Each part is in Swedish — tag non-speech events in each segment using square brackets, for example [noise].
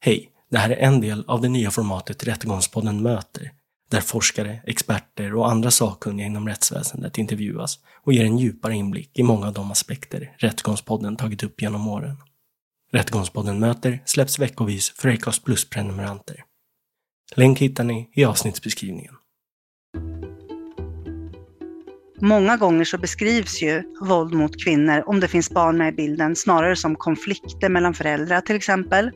Hej! Det här är en del av det nya formatet Rättegångspodden Möter, där forskare, experter och andra sakkunniga inom rättsväsendet intervjuas och ger en djupare inblick i många av de aspekter Rättegångspodden tagit upp genom åren. Rättegångspodden Möter släpps veckovis för Acast Plus-prenumeranter. Länk hittar ni i avsnittsbeskrivningen. Många gånger så beskrivs ju våld mot kvinnor, om det finns barn med i bilden, snarare som konflikter mellan föräldrar till exempel.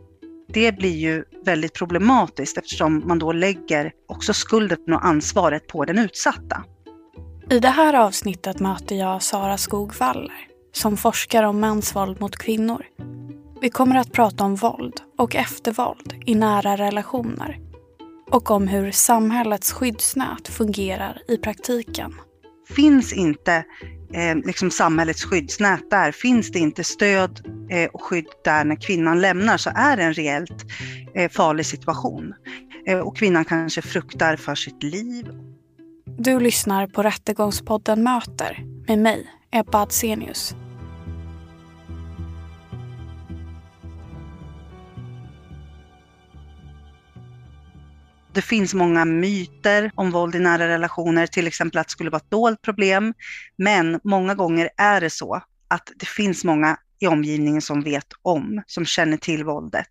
Det blir ju väldigt problematiskt eftersom man då lägger också skulden och ansvaret på den utsatta. I det här avsnittet möter jag Sara Skogvaller som forskar om mäns våld mot kvinnor. Vi kommer att prata om våld och eftervåld i nära relationer och om hur samhällets skyddsnät fungerar i praktiken. Finns inte eh, liksom samhällets skyddsnät där, finns det inte stöd och skydd där när kvinnan lämnar så är det en reellt eh, farlig situation. Eh, och kvinnan kanske fruktar för sitt liv. Du lyssnar på Rättegångspodden Möter med mig, Ebba Adsenius. Det finns många myter om våld i nära relationer, till exempel att det skulle vara ett dolt problem. Men många gånger är det så att det finns många i omgivningen som vet om, som känner till våldet.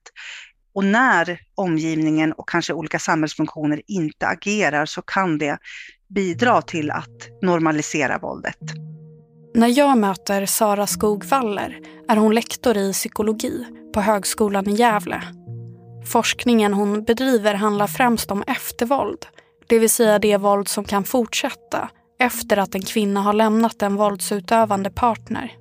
Och när omgivningen och kanske olika samhällsfunktioner inte agerar så kan det bidra till att normalisera våldet. När jag möter Sara Skogvaller är hon lektor i psykologi på Högskolan i Gävle Forskningen hon bedriver handlar främst om eftervåld. Det vill säga det våld som kan fortsätta efter att en kvinna har lämnat en våldsutövande partner.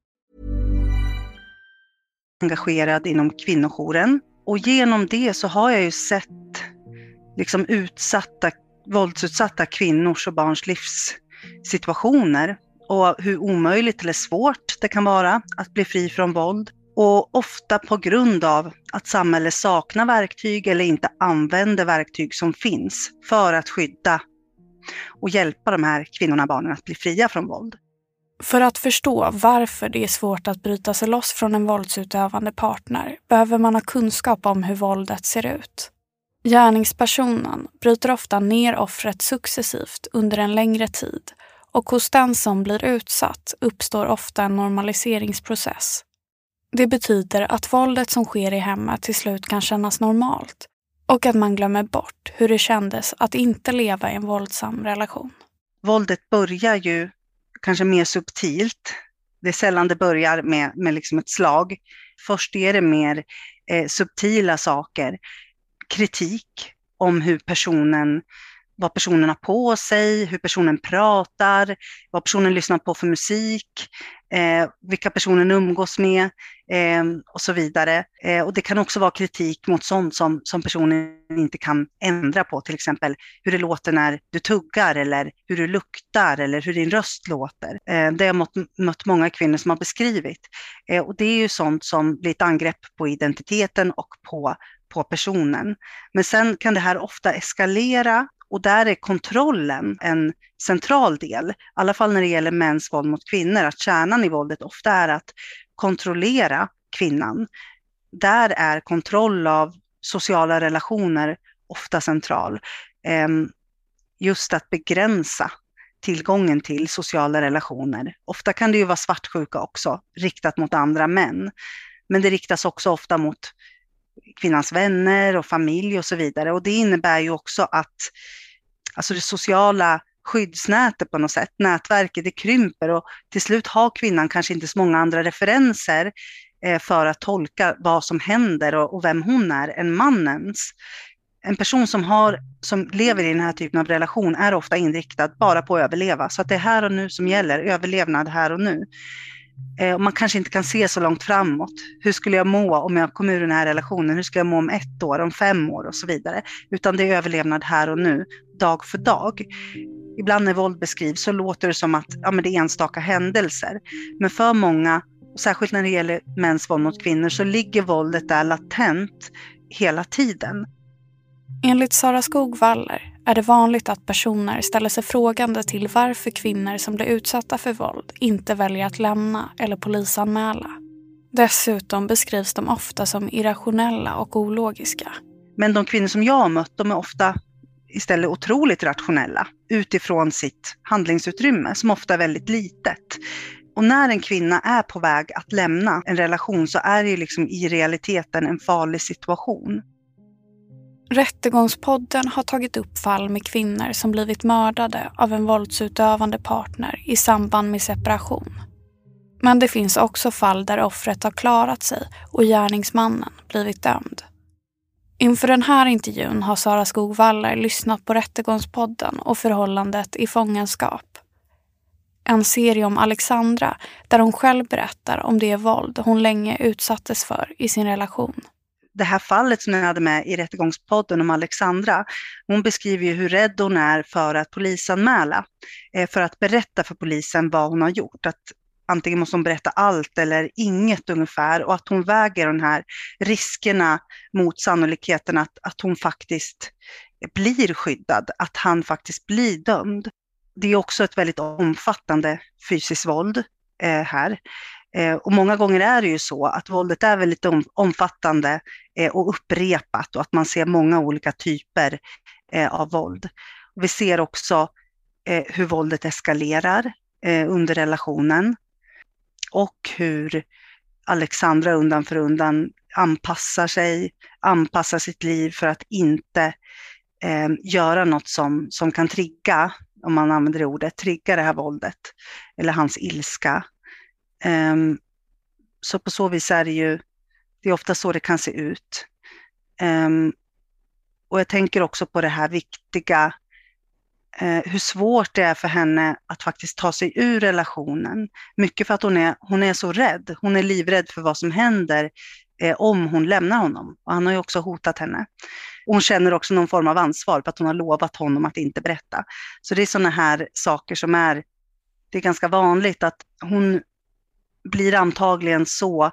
Engagerad inom kvinnojouren och genom det så har jag ju sett liksom utsatta, våldsutsatta kvinnors och barns livssituationer och hur omöjligt eller svårt det kan vara att bli fri från våld. Och ofta på grund av att samhället saknar verktyg eller inte använder verktyg som finns för att skydda och hjälpa de här kvinnorna och barnen att bli fria från våld. För att förstå varför det är svårt att bryta sig loss från en våldsutövande partner behöver man ha kunskap om hur våldet ser ut. Gärningspersonen bryter ofta ner offret successivt under en längre tid och hos den som blir utsatt uppstår ofta en normaliseringsprocess. Det betyder att våldet som sker i hemmet till slut kan kännas normalt och att man glömmer bort hur det kändes att inte leva i en våldsam relation. Våldet börjar ju kanske mer subtilt. Det är sällan det börjar med, med liksom ett slag. Först är det mer eh, subtila saker. Kritik om hur personen vad personen har på sig, hur personen pratar, vad personen lyssnar på för musik, eh, vilka personen umgås med eh, och så vidare. Eh, och det kan också vara kritik mot sånt som, som personen inte kan ändra på, till exempel hur det låter när du tuggar eller hur du luktar eller hur din röst låter. Eh, det har jag mött, mött många kvinnor som har beskrivit. Eh, och det är ju sånt som blir ett angrepp på identiteten och på på personen. Men sen kan det här ofta eskalera och där är kontrollen en central del, i alla fall när det gäller mäns våld mot kvinnor, att kärnan i våldet ofta är att kontrollera kvinnan. Där är kontroll av sociala relationer ofta central. Ehm, just att begränsa tillgången till sociala relationer. Ofta kan det ju vara svartsjuka också, riktat mot andra män. Men det riktas också ofta mot kvinnans vänner och familj och så vidare. Och det innebär ju också att alltså det sociala skyddsnätet på något sätt, nätverket, det krymper och till slut har kvinnan kanske inte så många andra referenser eh, för att tolka vad som händer och, och vem hon är än mannens. En person som, har, som lever i den här typen av relation är ofta inriktad bara på att överleva, så att det är här och nu som gäller, överlevnad här och nu. Eh, och man kanske inte kan se så långt framåt. Hur skulle jag må om jag kom ur den här relationen? Hur ska jag må om ett år, om fem år och så vidare? Utan det är överlevnad här och nu, dag för dag. Ibland när våld beskrivs så låter det som att ja, men det är enstaka händelser. Men för många, särskilt när det gäller mäns våld mot kvinnor, så ligger våldet där latent hela tiden. Enligt Sara Skogvaller är det vanligt att personer ställer sig frågande till varför kvinnor som blir utsatta för våld inte väljer att lämna eller polisanmäla. Dessutom beskrivs de ofta som irrationella och ologiska. Men de kvinnor som jag har mött, de är ofta istället otroligt rationella utifrån sitt handlingsutrymme, som ofta är väldigt litet. Och när en kvinna är på väg att lämna en relation så är det ju liksom i realiteten en farlig situation. Rättegångspodden har tagit upp fall med kvinnor som blivit mördade av en våldsutövande partner i samband med separation. Men det finns också fall där offret har klarat sig och gärningsmannen blivit dömd. Inför den här intervjun har Sara Skogvaller lyssnat på Rättegångspodden och förhållandet i fångenskap. En serie om Alexandra där hon själv berättar om det våld hon länge utsattes för i sin relation det här fallet som jag hade med i Rättegångspodden om Alexandra, hon beskriver ju hur rädd hon är för att polisanmäla, eh, för att berätta för polisen vad hon har gjort. Att antingen måste hon berätta allt eller inget ungefär och att hon väger de här riskerna mot sannolikheten att, att hon faktiskt blir skyddad, att han faktiskt blir dömd. Det är också ett väldigt omfattande fysiskt våld eh, här. Eh, och många gånger är det ju så att våldet är väldigt omfattande eh, och upprepat och att man ser många olika typer eh, av våld. Vi ser också hur våldet eskalerar under relationen och hur Alexandra undan för undan anpassar sig, anpassar sitt liv för att inte eh, göra något som, som kan trigga, om man använder det ordet, trigga det här våldet eller hans ilska Um, så på så vis är det ju, det är ofta så det kan se ut. Um, och jag tänker också på det här viktiga, uh, hur svårt det är för henne att faktiskt ta sig ur relationen. Mycket för att hon är, hon är så rädd, hon är livrädd för vad som händer uh, om hon lämnar honom. Och han har ju också hotat henne. Och hon känner också någon form av ansvar för att hon har lovat honom att inte berätta. Så det är sådana här saker som är, det är ganska vanligt att hon blir antagligen så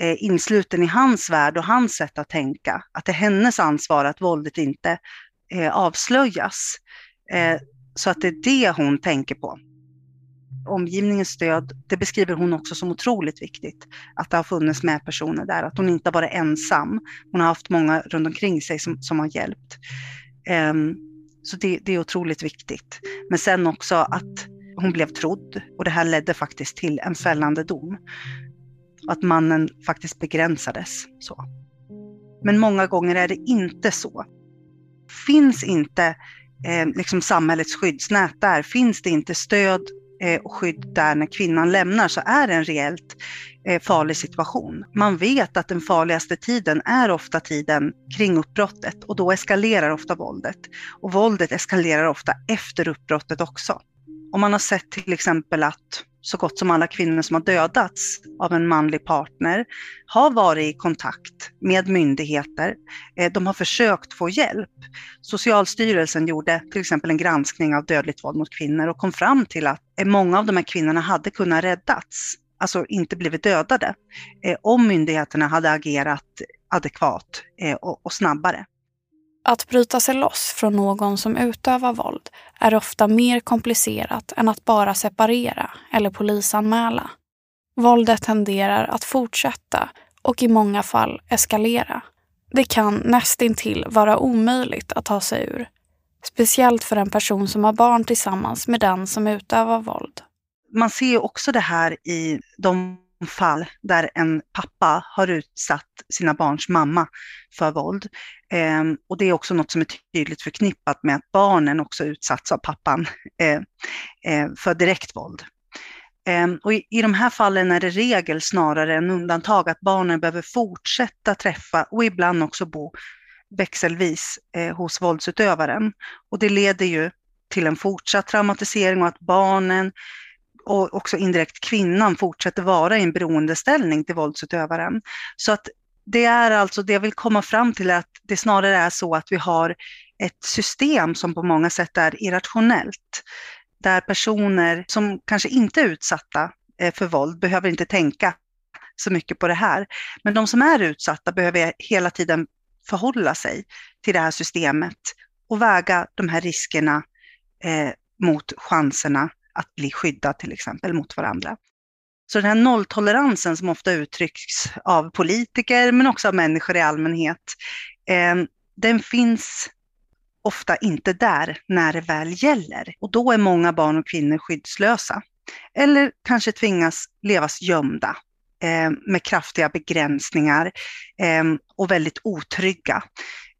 eh, insluten i hans värld och hans sätt att tänka, att det är hennes ansvar att våldet inte eh, avslöjas. Eh, så att det är det hon tänker på. Omgivningens stöd, det beskriver hon också som otroligt viktigt. Att det har funnits med personer där, att hon inte har varit ensam. Hon har haft många runt omkring sig som, som har hjälpt. Ehm, så det, det, är otroligt viktigt. Men sen också att hon blev trodd och det här ledde faktiskt till en fällande dom. Att mannen faktiskt begränsades. Så. Men många gånger är det inte så. Finns inte eh, liksom samhällets skyddsnät där, finns det inte stöd eh, och skydd där när kvinnan lämnar så är det en reellt eh, farlig situation. Man vet att den farligaste tiden är ofta tiden kring uppbrottet och då eskalerar ofta våldet. Och våldet eskalerar ofta efter uppbrottet också. Om man har sett till exempel att så gott som alla kvinnor som har dödats av en manlig partner har varit i kontakt med myndigheter. Eh, de har försökt få hjälp. Socialstyrelsen gjorde till exempel en granskning av dödligt våld mot kvinnor och kom fram till att eh, många av de här kvinnorna hade kunnat räddats, alltså inte blivit dödade, eh, om myndigheterna hade agerat adekvat och snabbare. Att bryta sig loss från någon som utövar våld är ofta mer komplicerat än att bara separera eller polisanmäla. Våldet tenderar att fortsätta och i många fall eskalera. Det kan nästintill vara omöjligt att ta sig ur. Speciellt för en person som har barn tillsammans med den som utövar våld. Man ser också det här i de fall där en pappa har utsatt sina barns mamma för våld. Eh, och det är också något som är tydligt förknippat med att barnen också utsatts av pappan eh, eh, för direkt våld. Ehm, och i, i de här fallen är det regel snarare än undantag att barnen behöver fortsätta träffa och ibland också bo växelvis eh, hos våldsutövaren. Och det leder ju till en fortsatt traumatisering och att barnen och också indirekt kvinnan fortsätter vara i en beroendeställning till våldsutövaren. Så att det är alltså, det jag vill komma fram till är att det snarare är så att vi har ett system som på många sätt är irrationellt. Där personer som kanske inte är utsatta eh, för våld behöver inte tänka så mycket på det här. Men de som är utsatta behöver hela tiden förhålla sig till det här systemet och väga de här riskerna eh, mot chanserna att bli skyddad till exempel mot varandra. Så den här nolltoleransen som ofta uttrycks av politiker men också av människor i allmänhet, eh, den finns ofta inte där när det väl gäller. Och då är många barn och kvinnor skyddslösa. Eller kanske tvingas levas gömda eh, med kraftiga begränsningar eh, och väldigt otrygga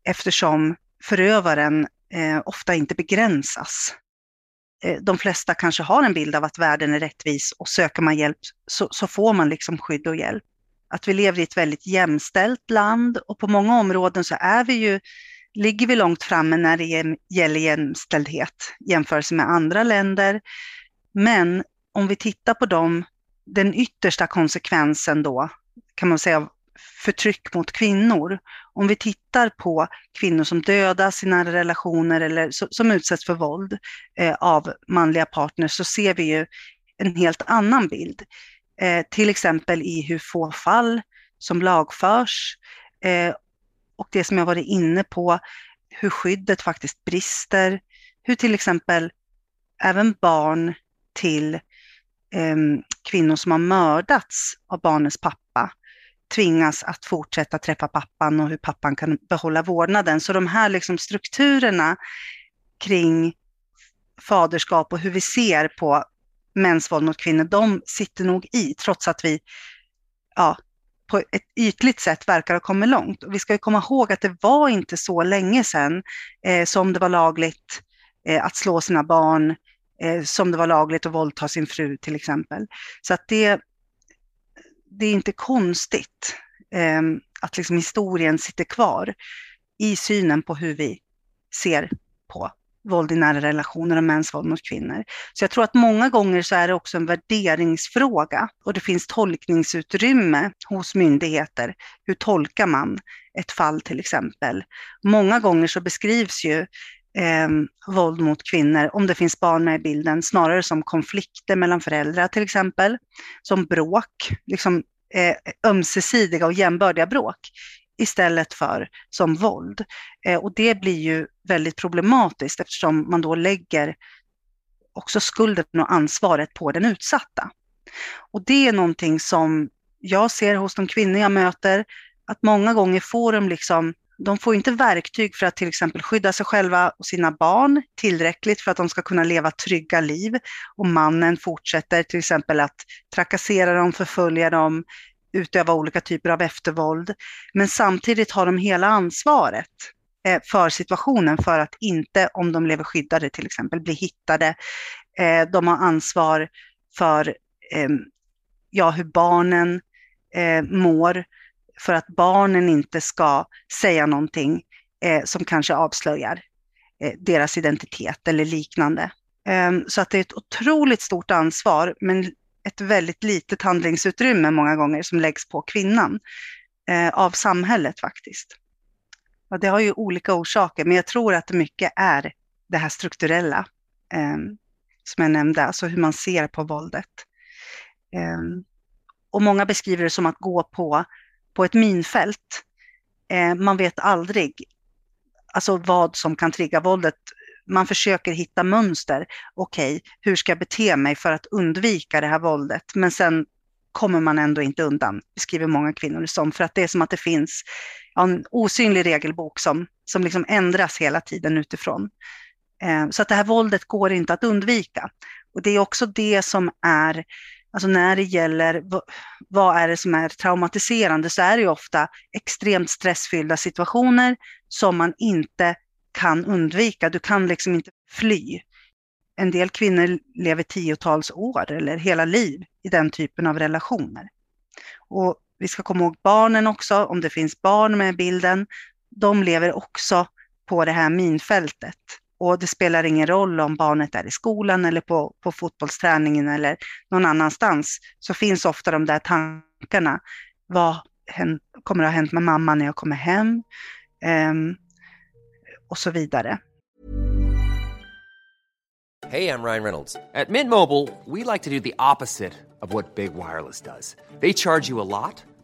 eftersom förövaren eh, ofta inte begränsas Eh, de flesta kanske har en bild av att världen är rättvis och söker man hjälp så, så, får man liksom skydd och hjälp. Att vi lever i ett väldigt jämställt land och på många områden så är vi ju, ligger vi långt framme när det gäller jämställdhet jämfört med andra länder. Men om vi tittar på dem, den yttersta konsekvensen då, kan man säga, förtryck mot kvinnor. Om vi tittar på kvinnor som dödas i nära relationer eller som utsätts för våld eh, av manliga partners så ser vi ju en helt annan bild. Eh, till exempel i hur få fall som lagförs eh, och det som jag varit inne på, hur skyddet faktiskt brister, hur till exempel även barn till ehm, kvinnor som har mördats av barnens pappa tvingas att fortsätta träffa pappan och hur pappan kan behålla vårdnaden. Så de här liksom strukturerna kring faderskap och hur vi ser på mäns våld mot kvinnor, de sitter nog i, trots att vi ja, på ett ytligt sätt verkar ha kommit långt. Och vi ska komma ihåg att det var inte så länge sedan eh, som det var lagligt eh, att slå sina barn, eh, som det var lagligt att våldta sin fru till exempel. Så att det, det är inte konstigt eh, att liksom historien sitter kvar i synen på hur vi ser på våld i nära relationer och mäns våld mot kvinnor. Så jag tror att många gånger så är det också en värderingsfråga och det finns tolkningsutrymme hos myndigheter. Hur tolkar man ett fall till exempel? Många gånger så beskrivs ju eh, våld mot kvinnor, om det finns barn med i bilden, snarare som konflikter mellan föräldrar till exempel, som bråk, liksom eh, ömsesidiga och jämbördiga bråk istället för som våld. Eh, och det blir ju väldigt problematiskt eftersom man då lägger också skulden och ansvaret på den utsatta. Och det är någonting som jag ser hos de kvinnor jag möter, att många gånger får de liksom de får inte verktyg för att till exempel skydda sig själva och sina barn tillräckligt för att de ska kunna leva trygga liv. Och mannen fortsätter till exempel att trakassera dem, förfölja dem, utöva olika typer av eftervåld. Men samtidigt har de hela ansvaret eh, för situationen för att inte, om de lever skyddade till exempel, bli hittade. Eh, de har ansvar för ehm, ja, hur barnen eh, mår för att barnen inte ska säga någonting eh, som kanske avslöjar eh, deras identitet eller liknande. Ehm, så att det är ett otroligt stort ansvar, men ett väldigt litet handlingsutrymme många gånger som läggs på kvinnan eh, av samhället faktiskt. Och det har ju olika orsaker, men jag tror att det mycket är det här strukturella eh, som jag nämnde, alltså hur man ser på våldet. Eh, och många beskriver det som att gå på, på ett minfält. Eh, man vet aldrig alltså vad som kan trigga våldet. Man försöker hitta mönster. Okej, okay, hur ska jag bete mig för att undvika det här våldet? Men sen kommer man ändå inte undan, beskriver många kvinnor det som, för att det är som att det finns en osynlig regelbok som, som liksom ändras hela tiden utifrån. Eh, så att det här våldet går inte att undvika. Och det är också det som är, alltså när det gäller vad är det som är traumatiserande så är det ju ofta extremt stressfyllda situationer som man inte kan undvika. Du kan liksom inte fly. En del kvinnor lever tiotals år eller hela liv i den typen av relationer. Och vi ska komma ihåg barnen också, om det finns barn med i bilden, de lever också på det här minfältet. Och det spelar ingen roll om barnet är i skolan eller på, på fotbollsträningen eller någon annanstans, så finns ofta de där tankarna. Vad kommer att ha hänt med mamma när jag kommer hem? Um, och så vidare. Hej, jag Ryan Reynolds. På Mint Mobile, we like to do the opposite of what Big Wireless does. They charge you a lot.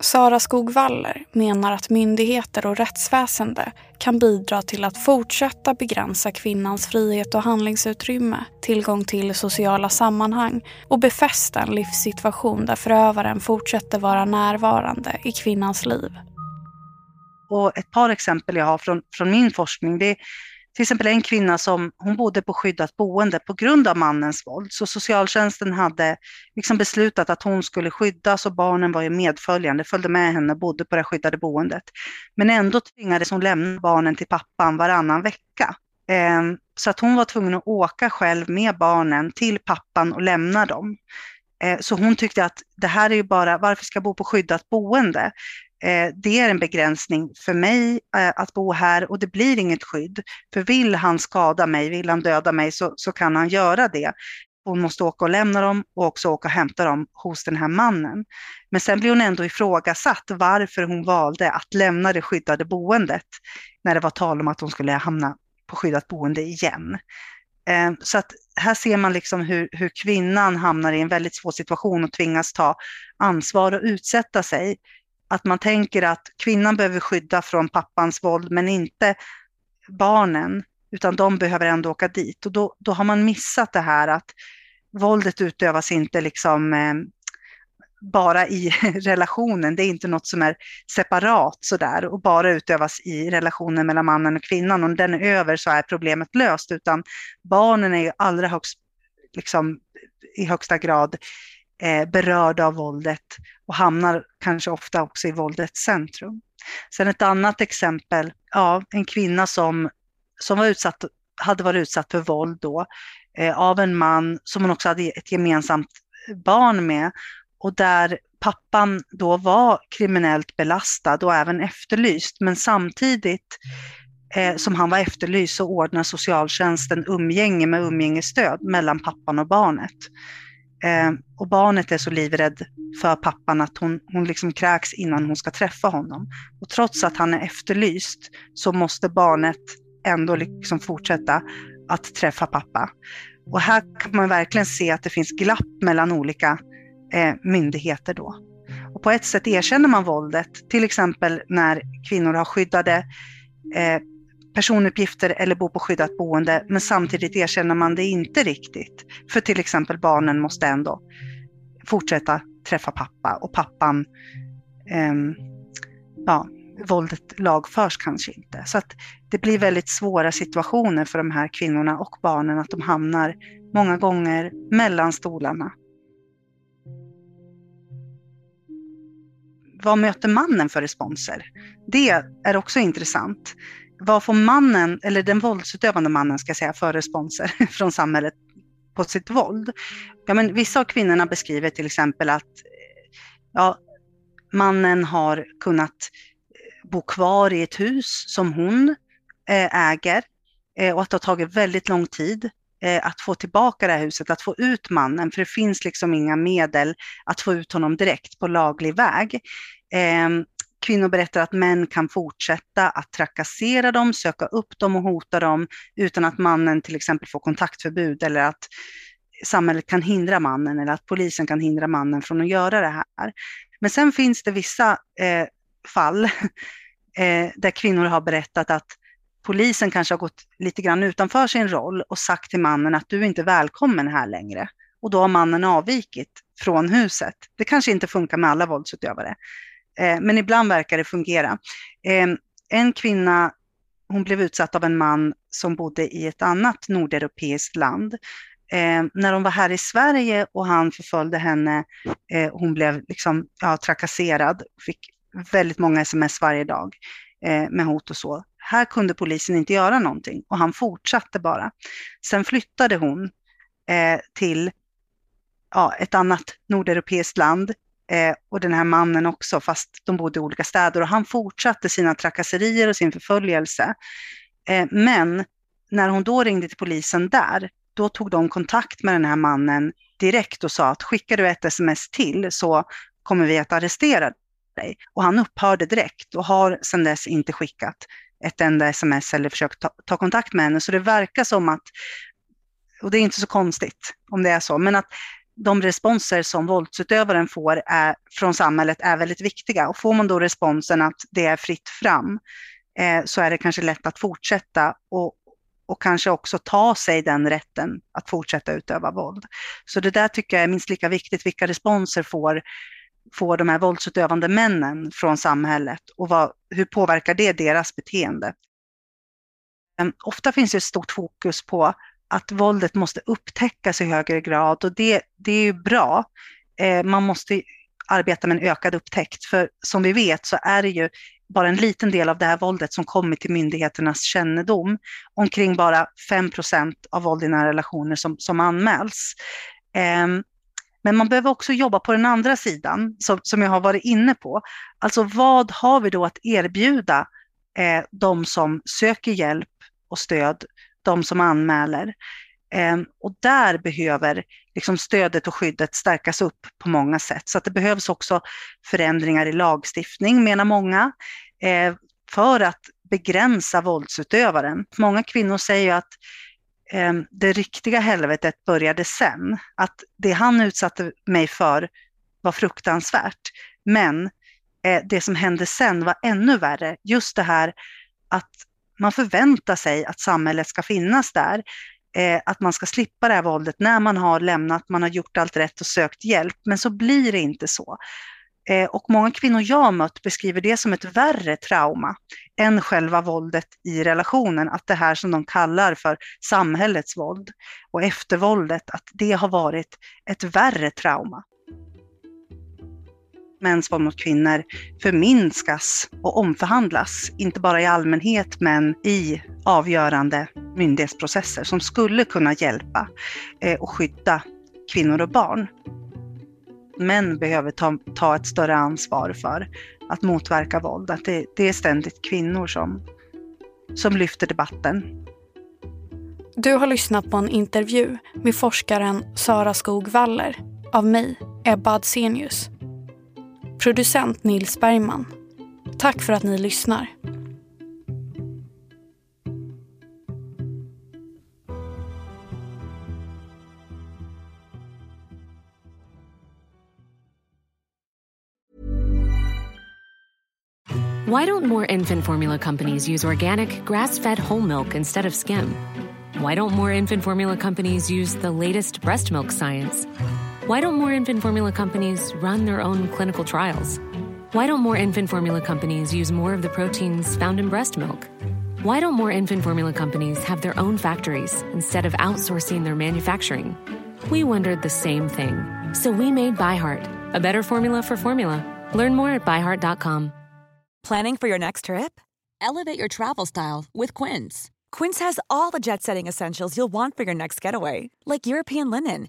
Sara Skogvaller menar att myndigheter och rättsväsende kan bidra till att fortsätta begränsa kvinnans frihet och handlingsutrymme, tillgång till sociala sammanhang och befästa en livssituation där förövaren fortsätter vara närvarande i kvinnans liv. Och ett par exempel jag har från, från min forskning, det är till exempel en kvinna som hon bodde på skyddat boende på grund av mannens våld. Så socialtjänsten hade liksom beslutat att hon skulle skyddas och barnen var ju medföljande, följde med henne och bodde på det skyddade boendet. Men ändå tvingades hon lämna barnen till pappan varannan vecka. Eh, så att hon var tvungen att åka själv med barnen till pappan och lämna dem. Eh, så hon tyckte att det här är ju bara, varför ska jag bo på skyddat boende? Eh, det är en begränsning för mig eh, att bo här och det blir inget skydd. För vill han skada mig, vill han döda mig så, så kan han göra det. Hon måste åka och lämna dem och också åka och hämta dem hos den här mannen. Men sen blir hon ändå ifrågasatt varför hon valde att lämna det skyddade boendet när det var tal om att hon skulle hamna på skyddat boende igen. Eh, så att här ser man liksom hur, hur kvinnan hamnar i en väldigt svår situation och tvingas ta ansvar och utsätta sig att man tänker att kvinnan behöver skydda från pappans våld men inte barnen, utan de behöver ändå åka dit. Och då, då har man missat det här att våldet utövas inte liksom eh, bara i [laughs] relationen, det är inte något som är separat sådär och bara utövas i relationen mellan mannen och kvinnan. Om den är över så är problemet löst, utan barnen är ju allra högst, liksom, i högsta grad eh, berörda av våldet och hamnar kanske ofta också i våldets centrum. Sen ett annat exempel, ja, en kvinna som, som var utsatt, hade varit utsatt för våld då eh, av en man som hon också hade ett gemensamt barn med och där pappan då var kriminellt belastad och även efterlyst. Men samtidigt eh, som han var efterlyst så ordnar socialtjänsten umgänge med umgängesstöd mellan pappan och barnet. Eh, och barnet är så livrädd för pappan att hon, hon liksom kräks innan hon ska träffa honom. Och trots att han är efterlyst så måste barnet ändå liksom fortsätta att träffa pappa. Och här kan man verkligen se att det finns glapp mellan olika eh, myndigheter då. Och på ett sätt erkänner man våldet, till exempel när kvinnor har skyddade eh, personuppgifter eller bor på skyddat boende, men samtidigt erkänner man det inte riktigt. För till exempel barnen måste ändå fortsätta träffa pappa och pappan, eh, ja, våldet lagförs kanske inte. Så att det blir väldigt svåra situationer för de här kvinnorna och barnen att de hamnar många gånger mellan stolarna. Vad möter mannen för responser? Det är också intressant. Vad får mannen, eller den våldsutövande mannen ska jag säga, för responser [laughs] från samhället på sitt våld? Ja, men vissa av kvinnorna beskriver till exempel att ja, mannen har kunnat eh, bo kvar i ett hus som hon eh, äger eh, och att det har tagit väldigt lång tid att få tillbaka det här huset, att få ut mannen, för det finns liksom inga medel att få ut honom direkt på laglig väg. Ehm, Kvinnor berättar att män kan fortsätta att trakassera dem, söka upp dem och hota dem utan att mannen till exempel får kontaktförbud eller att samhället kan hindra mannen eller att polisen kan hindra mannen från att göra det här. Men sen finns det vissa eh, fall [laughs] eh, där kvinnor har berättat att polisen kanske har gått lite grann utanför sin roll och sagt till mannen att du är inte välkommen här längre. Och då har mannen avvikit från huset. Det kanske inte funkar med alla våldsutövare, Eh, men ibland verkar det fungera. Ehm, en kvinna, hon blev utsatt av en man som bodde i ett annat nordeuropeiskt land. Eh, när de var här i Sverige och han förföljde henne, eh, hon blev liksom, ja, trakasserad, fick väldigt många sms varje dag eh, med hot och så. Här kunde polisen inte göra någonting och han fortsatte bara. Sen flyttade hon eh, till ja, ett annat nordeuropeiskt land eh, och den här mannen också, fast de bodde i olika städer och han fortsatte sina trakasserier och sin förföljelse. Eh, men när hon då ringde till polisen där, då tog de kontakt med den här mannen direkt och sa att skickar du ett sms till så kommer vi att arrestera dig. Och han upphörde direkt och har sedan dess inte skickat ett enda sms eller försökt ta, ta, kontakt med henne. Så det verkar som att, och det är inte så konstigt om det är så, men att de responser som våldsutövaren får är, från samhället är väldigt viktiga. Och får man då responsen att det är fritt fram eh, så är det kanske lätt att fortsätta och, och kanske också ta sig den rätten att fortsätta utöva våld. Så det där tycker jag är minst lika viktigt, vilka responser får får de här våldsutövande männen från samhället och vad, hur påverkar det deras beteende? Ehm, ofta finns det ett stort fokus på att våldet måste upptäckas i högre grad och det, det är ju bra. Eh, man måste arbeta med en ökad upptäckt, för som vi vet så är det ju bara en liten del av det här våldet som kommer till myndigheternas kännedom. Omkring bara 5% av våld i nära relationer som, som anmäls. Eh, men man behöver också jobba på den andra sidan, som, som jag har varit inne på. Alltså vad har vi då att erbjuda eh, de som söker hjälp och stöd, de som anmäler? Ehm, och där behöver liksom stödet och skyddet stärkas upp på många sätt. Så att det behövs också förändringar i lagstiftning, menar många, eh, för att begränsa våldsutövaren. Många kvinnor säger att ehm, det riktiga helvetet började sen. Att det han utsatte mig för var fruktansvärt. Men eh, det som hände sen var ännu värre. Just det här att man förväntar sig att samhället ska finnas där. Eh, att man ska slippa det här våldet när man har lämnat, man har gjort allt rätt och sökt hjälp. Men så blir det inte så. Eh, och många kvinnor jag mött beskriver det som ett värre trauma än själva våldet i relationen. Att det här som de kallar för samhällets våld och eftervåldet, att det har varit ett värre trauma mäns våld mot kvinnor förminskas och omförhandlas. Inte bara i allmänhet men i avgörande myndighetsprocesser som skulle kunna hjälpa eh, och skydda kvinnor och barn. Män behöver ta, ta ett större ansvar för att motverka våld. Att det, det är ständigt kvinnor som, som lyfter debatten. Du har lyssnat på en intervju med forskaren Sara Skog Waller av mig, Ebba Adsenius. Producent Nils Bergman. Tack för att ni lyssnar. Why don't more infant formula companies use organic, grass fed whole milk instead of skim? Why don't more infant formula companies use the latest breast milk science? Why don't more infant formula companies run their own clinical trials? Why don't more infant formula companies use more of the proteins found in breast milk? Why don't more infant formula companies have their own factories instead of outsourcing their manufacturing? We wondered the same thing. So we made ByHeart, a better formula for formula. Learn more at byheart.com. Planning for your next trip? Elevate your travel style with Quince. Quince has all the jet setting essentials you'll want for your next getaway, like European linen,